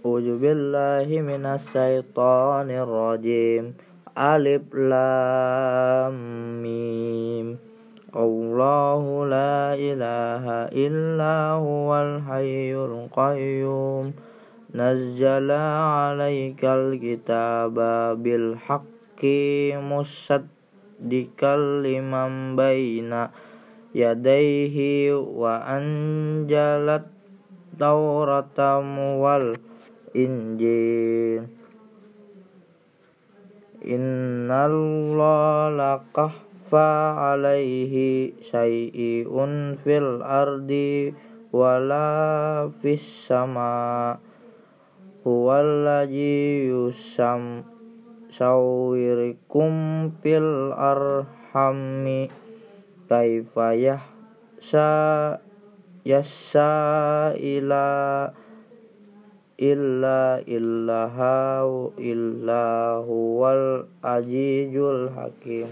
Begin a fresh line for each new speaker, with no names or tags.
أعوذ بالله من الشيطان الرجيم. ألف لام ميم. الله لا إله إلا هو الحي القيوم. نزل عليك الكتاب بالحق مصدقا لمن بين يديه وأنزل التوراة والإنجيل Injil. Innallaha laqahfa alaihi syai'un fil ardi wala fis sama huwallazi yusam sawirikum fil arhami. Kaifa yahsa yasa ila illa illahu illahu wal ajijul hakim